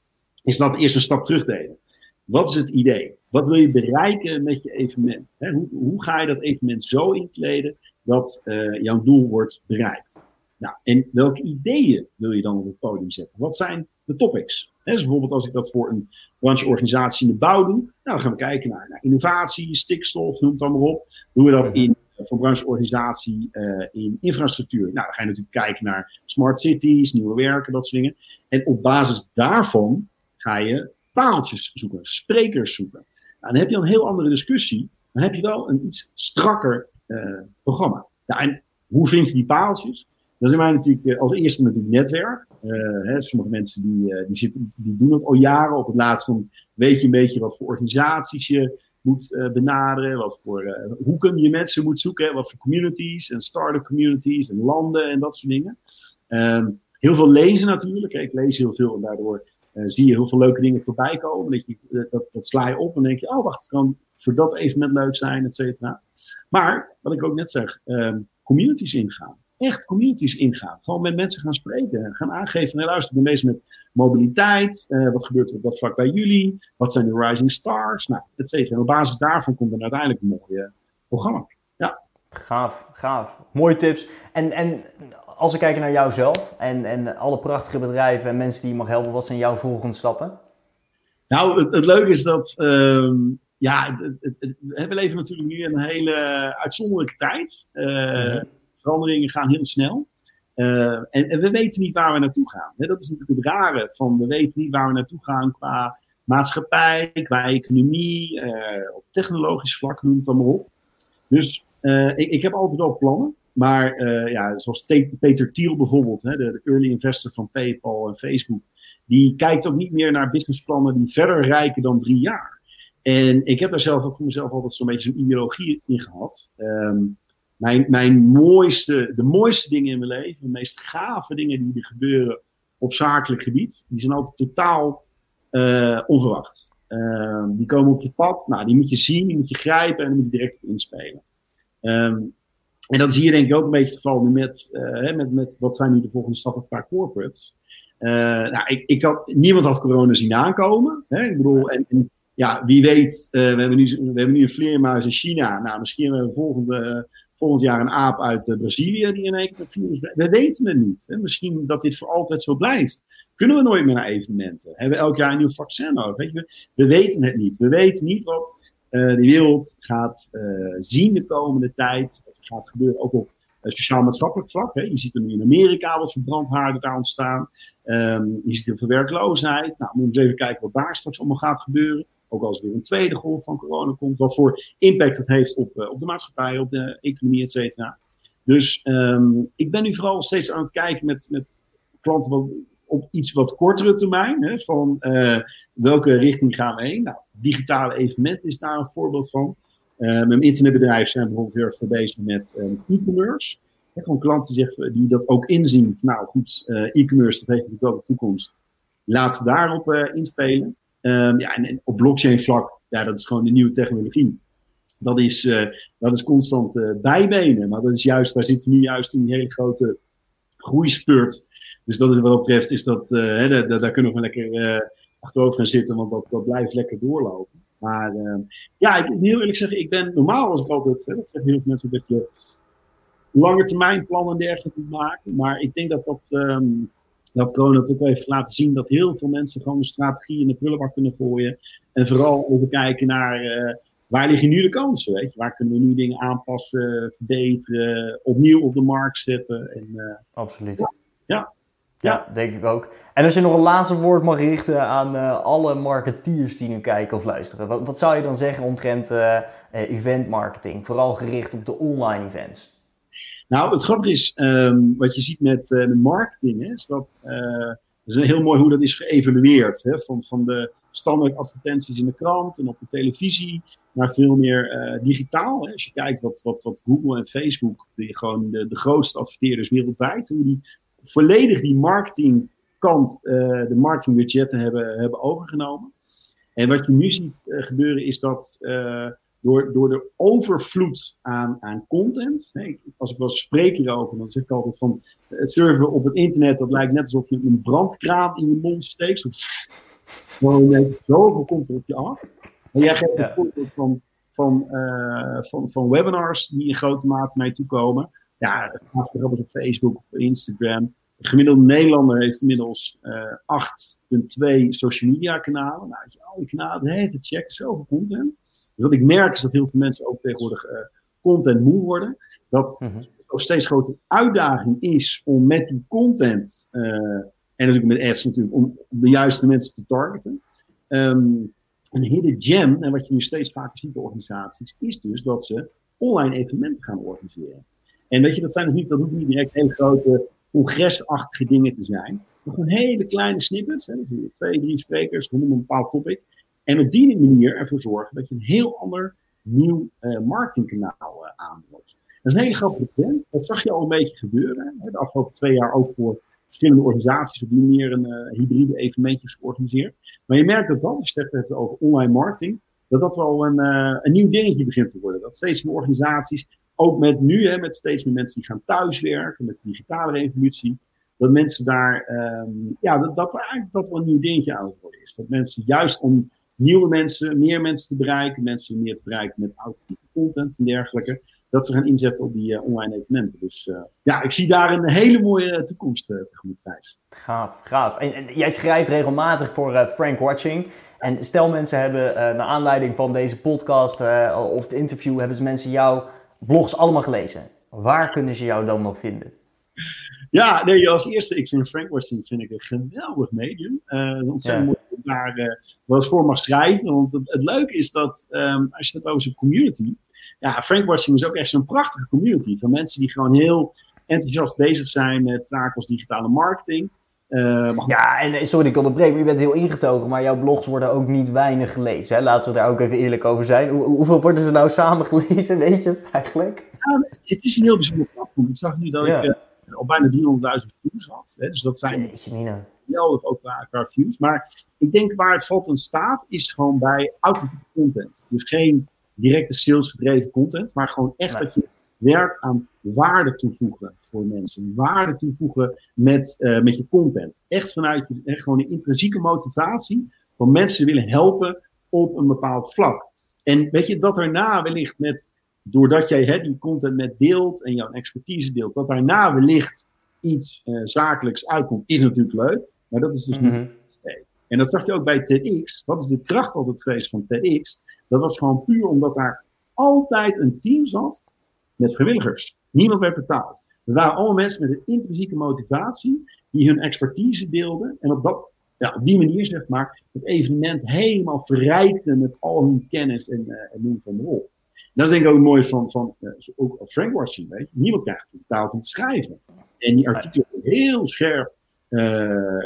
is dat eerst een stap terug deden. Wat is het idee? Wat wil je bereiken met je evenement? hoe, hoe, ga je dat evenement zo inkleden dat uh, jouw doel wordt bereikt? Nou, en welke ideeën wil je dan op het podium zetten? Wat zijn de topics? dus bijvoorbeeld als ik dat voor een brancheorganisatie in de bouw doe, nou, dan gaan we kijken naar, naar innovatie, stikstof, noem het allemaal op. Doen we dat in, voor een brancheorganisatie uh, in infrastructuur? Nou, dan ga je natuurlijk kijken naar smart cities, nieuwe werken, dat soort dingen. En op basis daarvan ga je pareltjes zoeken, sprekers zoeken. Dan heb je een heel andere discussie. Dan heb je wel een iets strakker uh, programma. Nou, en hoe vind je die pareltjes? Dan zijn wij natuurlijk uh, als eerste natuurlijk netwerk. Uh, hè, sommige mensen die, die, zitten, die doen het al jaren. Op het laatst dan weet je een beetje wat voor organisaties je moet benaderen. Wat voor, hoe kun je mensen moet zoeken. Wat voor communities en start-up communities en landen en dat soort dingen. Ehm, heel veel lezen natuurlijk. Ik lees heel veel en daardoor uh, zie je heel veel leuke dingen voorbij komen. Dat, je, eh, dat, sla je op en denk je, oh wacht, het kan voor dat evenement leuk zijn, et cetera. Maar, wat ik ook net zeg, um, communities ingaan. Echt communities ingaan. Gewoon met mensen gaan spreken. Gaan aangeven, nee, luister, ik ben bezig met mobiliteit. Uh, wat gebeurt er op dat vlak bij jullie? Wat zijn de rising stars? Nou, et cetera. En op basis daarvan komt er uiteindelijk een mooi programma. Ja. Gaaf, gaaf. Mooie tips. En, en als we kijken naar jouzelf en, en alle prachtige bedrijven en mensen die je mag helpen, wat zijn jouw volgende stappen? Nou, het, het leuke is dat, uh, ja, het, het, we leven natuurlijk nu in een hele uitzonderlijke tijd. Uh, mm-hmm. Veranderingen gaan heel snel. Uh, en, en, we weten niet waar we naartoe gaan. dat is natuurlijk het rare van, we weten niet waar we naartoe gaan qua maatschappij, qua economie, uh, op technologisch vlak, noem het allemaal op. Dus ik, ik heb altijd wel plannen. Maar uh, ja, zoals Peter Thiel bijvoorbeeld, hè, de, early investor van PayPal en Facebook, die kijkt ook niet meer naar businessplannen die verder reiken dan drie jaar. En ik heb daar zelf ook voor mezelf altijd zo'n beetje een ideologie in gehad. Um, mijn, mijn mooiste, de mooiste dingen in mijn leven, de meest gave dingen die er gebeuren op zakelijk gebied, die zijn altijd totaal uh, onverwacht. Uh, die komen op je pad, nou, die moet je zien, die moet je grijpen en die moet je direct inspelen. Um, en dat zie je denk ik ook een beetje het geval nu met, uh, met, met wat zijn nu de volgende stappen qua corporates. Uh, nou, ik, ik had, niemand had corona zien aankomen. Hè? Ik bedoel, en, en ja, wie weet, uh, we, hebben nu, we hebben nu een vleermuis in China. Nou, misschien hebben we volgend, volgend jaar een aap uit Brazilië die in één keer virus We weten het niet. Hè? Misschien dat dit voor altijd zo blijft. Kunnen we nooit meer naar evenementen? Hebben we elk jaar een nieuw vaccin nodig? Weet je? We weten het niet. We weten niet wat uh, de wereld gaat uh, zien de komende tijd. Wat gaat gebeuren, ook op sociaal-maatschappelijk vlak. Hè. Je ziet er nu in Amerika wat verbrandhaarden daar ontstaan. Ehm, je ziet heel veel werkloosheid. Nou, moet je eens even kijken wat daar straks allemaal gaat gebeuren. Ook als er weer een tweede golf van corona komt. Wat voor impact het heeft op, op de maatschappij, op de economie, et cetera. Dus ehm, ik ben nu vooral steeds aan het kijken met, met klanten op iets wat kortere termijn. Hè, van uh, welke richting gaan we heen? Nou, digitale evenementen is daar een voorbeeld van. Uh, mijn internetbedrijf zijn bijvoorbeeld heel erg bezig met uh, e-commerce. Gewoon klanten zeggen, die dat ook inzien. Nou goed, e-commerce dat heeft natuurlijk wel de toekomst. Laten we daarop inspelen. Um, ja, en, en, op blockchain vlak, ja, dat is gewoon de nieuwe technologie. Dat is, dat is constant bijbenen. Maar dat is juist, daar zitten we nu juist in die hele grote groeispurt. Dus dat is wat dat betreft, is dat, uh, hè, daar, kunnen we lekker uh, achterover gaan zitten, want dat, blijft lekker doorlopen. Maar uh, ja, ik moet heel eerlijk zeggen, ik ben normaal als ik altijd, dat zeggen heel veel mensen, dat je lange termijn plannen en dergelijke moet maken. Maar ik denk dat dat, um, dat corona ook heeft laten zien dat heel veel mensen gewoon een strategie in de prullenbak kunnen gooien. En vooral even kijken naar waar liggen nu de kansen? Weet je? Waar kunnen we nu dingen aanpassen, verbeteren, opnieuw op de markt zetten? En, uh, Absoluut. Ja, ja, ja, denk ik ook. En als je nog een laatste woord mag richten aan uh, alle marketeers die nu kijken of luisteren, wat, wat zou je dan zeggen omtrent uh, event marketing, vooral gericht op de online events? Nou, het grappige is, um, wat je ziet met de marketing, hè, is dat, is heel mooi hoe dat is geëvalueerd. Hè, van, van de standaard advertenties in de krant en op de televisie naar veel meer uh, digitaal. Hè. Als je kijkt wat, wat, wat Google en Facebook, die gewoon de, grootste adverteerders wereldwijd, hoe die volledig die marketingkant, uh, de marketingbudgetten hebben, hebben overgenomen. En wat je nu ziet uh, gebeuren is dat door, door de overvloed aan, aan content, hè, als ik wel spreek hierover, dan zeg ik altijd van het surfen op het internet, dat lijkt net alsof je een brandkraan in je mond steekt. Gewoon zoveel komt er op je af. En jij geeft een voorbeeld van, van, uh, van, van webinars die in grote mate naar je toe komen. Ja, gaat op Facebook, op Instagram. De gemiddelde Nederlander heeft inmiddels uh, 8,2 social media kanalen. Nou, je al die kanalen de hele checken, zoveel content. Dus wat ik merk is dat heel veel mensen ook tegenwoordig uh, content moe worden. Dat mm -hmm. steeds grotere uitdaging is om met die content, uh, en natuurlijk met ads natuurlijk, om de juiste mensen te targeten. Um, een hidden gem, en wat je nu steeds vaker ziet bij organisaties, is dus dat ze online evenementen gaan organiseren. En weet je, dat, zijn dus niet, dat hoeft niet direct hele grote congresachtige dingen te zijn. Maar gewoon hele kleine snippets, hè, dus twee, drie sprekers rondom een bepaald topic. En op die manier ervoor zorgen dat je een heel ander nieuw uh, marketingkanaal uh. Dat is een hele grote trend. Dat zag je al een beetje gebeuren. Hè, de afgelopen twee jaar ook voor verschillende organisaties op die manier een uh, hybride evenementjes georganiseerd. Maar je merkt dat dat, als je het over online marketing, dat dat wel een, uh, een nieuw dingetje begint te worden. Dat steeds meer organisaties, ook met nu, hè, met steeds meer mensen die gaan thuiswerken, met de digitale revolutie, dat mensen daar, um, ja, dat, dat eigenlijk dat wel een nieuw dingetje aan het worden is. Dat mensen juist om nieuwe mensen, meer mensen te bereiken, mensen meer te bereiken met authentieke content en dergelijke, dat ze gaan inzetten op die uh, online evenementen. Dus uh, ja, ik zie daar een hele mooie toekomst uh, tegemoet, Gijs. Gaaf, gaaf. En, en, jij schrijft regelmatig voor Frank Watching. En stel mensen hebben, naar aanleiding van deze podcast of het interview, hebben ze mensen jouw blogs allemaal gelezen. Waar kunnen ze jou dan nog vinden? Ja, nee, als eerste, ik vind Frank Watching vind ik een geweldig medium. ontzettend ja. mooi daar wel eens voor mag schrijven. Want het, het leuke is dat, um, als je het over zijn community ja, Frankwashing is ook echt zo'n prachtige community van mensen die gewoon heel enthousiast bezig zijn met zaken als digitale marketing. Uh, ja, en sorry ik onderbreek, maar je bent heel ingetogen, maar jouw blogs worden ook niet weinig gelezen. Hè? Laten we daar ook even eerlijk over zijn. Hoe, hoeveel worden ze nou samen gelezen, weet je het eigenlijk? Ja, het is een heel bijzonder platform. Ik zag nu dat ja. ik uh, al bijna 300.000 views had. Hè? Dus dat zijn geweldig ook qua, qua views. Maar ik denk waar het valt en staat, is gewoon bij authentieke content. Dus geen directe salesgedreven content, maar gewoon echt dat je werkt aan waarde toevoegen voor mensen. Waarde toevoegen met, uh, met je content. Echt vanuit je, echt gewoon een intrinsieke motivatie van mensen willen helpen op een bepaald vlak. En weet je, dat daarna wellicht met, doordat jij hè, die content met deelt en jouw expertise deelt, dat daarna wellicht iets uh, zakelijks uitkomt, is natuurlijk leuk. Maar dat is dus mm -hmm. niet. En dat zag je ook bij TEDx. Wat is de kracht altijd geweest van TEDx? Dat was gewoon puur omdat daar altijd een team zat met vrijwilligers. Niemand werd betaald. Er waren allemaal mensen met een intrinsieke motivatie die hun expertise deelden en op, dat, ja, op die manier zeg maar het evenement helemaal verrijkten met al hun kennis en, uh, het maar op. Dat is denk ik ook mooi van, van uh, ook Frank Watson, weet je. Niemand krijgt betaald om te schrijven. En die artikelen heel scherp,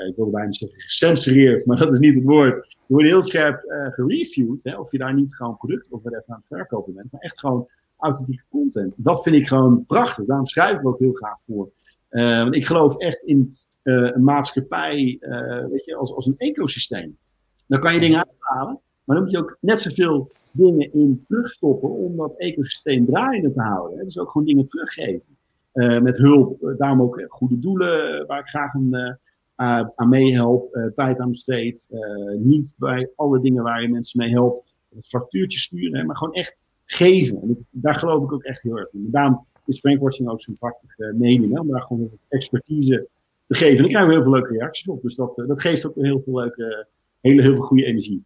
ik wilde bijna zeggen gecensureerd, maar dat is niet het woord. Die worden heel scherp uh, gereviewd, hè, of je daar niet gewoon product of even aan het verkopen bent, maar echt gewoon authentieke content. Dat vind ik gewoon prachtig. Daarom schrijf ik ook heel graag voor. Uh, want ik geloof echt in een maatschappij, weet je, als, als een ecosysteem. Dan kan je dingen uithalen, maar dan moet je ook net zoveel dingen in terugstoppen om dat ecosysteem draaiende te houden. Hè. Dus ook gewoon dingen teruggeven. Uh, met hulp, daarom ook goede doelen waar ik graag een, aan meehelp, tijd aan besteed. niet bij alle dingen waar je mensen mee helpt, het factuurtje sturen, maar gewoon echt geven. En daar geloof ik ook echt heel erg in. Daarom is Frankwatching ook zo'n prachtige medium, hè, om daar gewoon expertise te geven. En ik krijg heel veel leuke reacties op, dus dat, dat geeft ook heel veel leuke, hele, heel veel goede energie.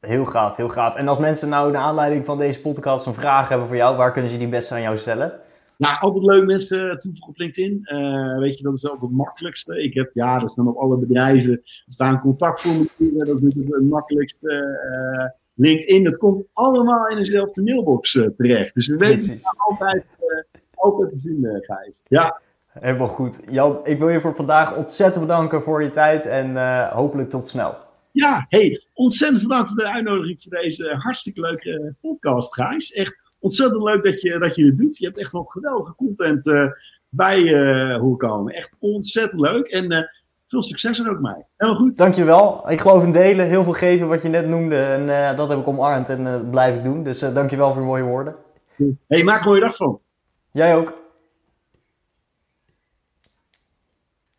Heel gaaf, heel gaaf. En als mensen nou naar aanleiding van deze podcast een vraag hebben voor jou, waar kunnen ze die best aan jou stellen? Nou, altijd leuk mensen toevoegen op LinkedIn. Uh, weet je, dat is ook het makkelijkste. Ik heb, ja, dat staan op alle bedrijven, er staan contactformulieren, dat is natuurlijk het makkelijkste. Uh, LinkedIn, dat komt allemaal in dezelfde mailbox uh, terecht. Dus we weten het altijd, altijd te vinden, Gijs. Ja. Helemaal goed. Jan, ik wil je voor vandaag ontzettend bedanken voor je tijd en hopelijk tot snel. Ja, hey, ontzettend bedankt voor de uitnodiging voor deze hartstikke leuke podcast, Gijs. Echt ontzettend leuk dat je, dat je dit doet. Je hebt echt wel geweldige content uh, bij uh, hoe komen. Echt ontzettend leuk. En uh, veel succes er ook mee. Helemaal goed. Dankjewel. Ik geloof in delen. Heel veel geven wat je net noemde. En dat heb ik omarmd en dat blijf ik doen. Dus dankjewel voor je mooie woorden. Hey, maak een mooie dag van. Jij ook.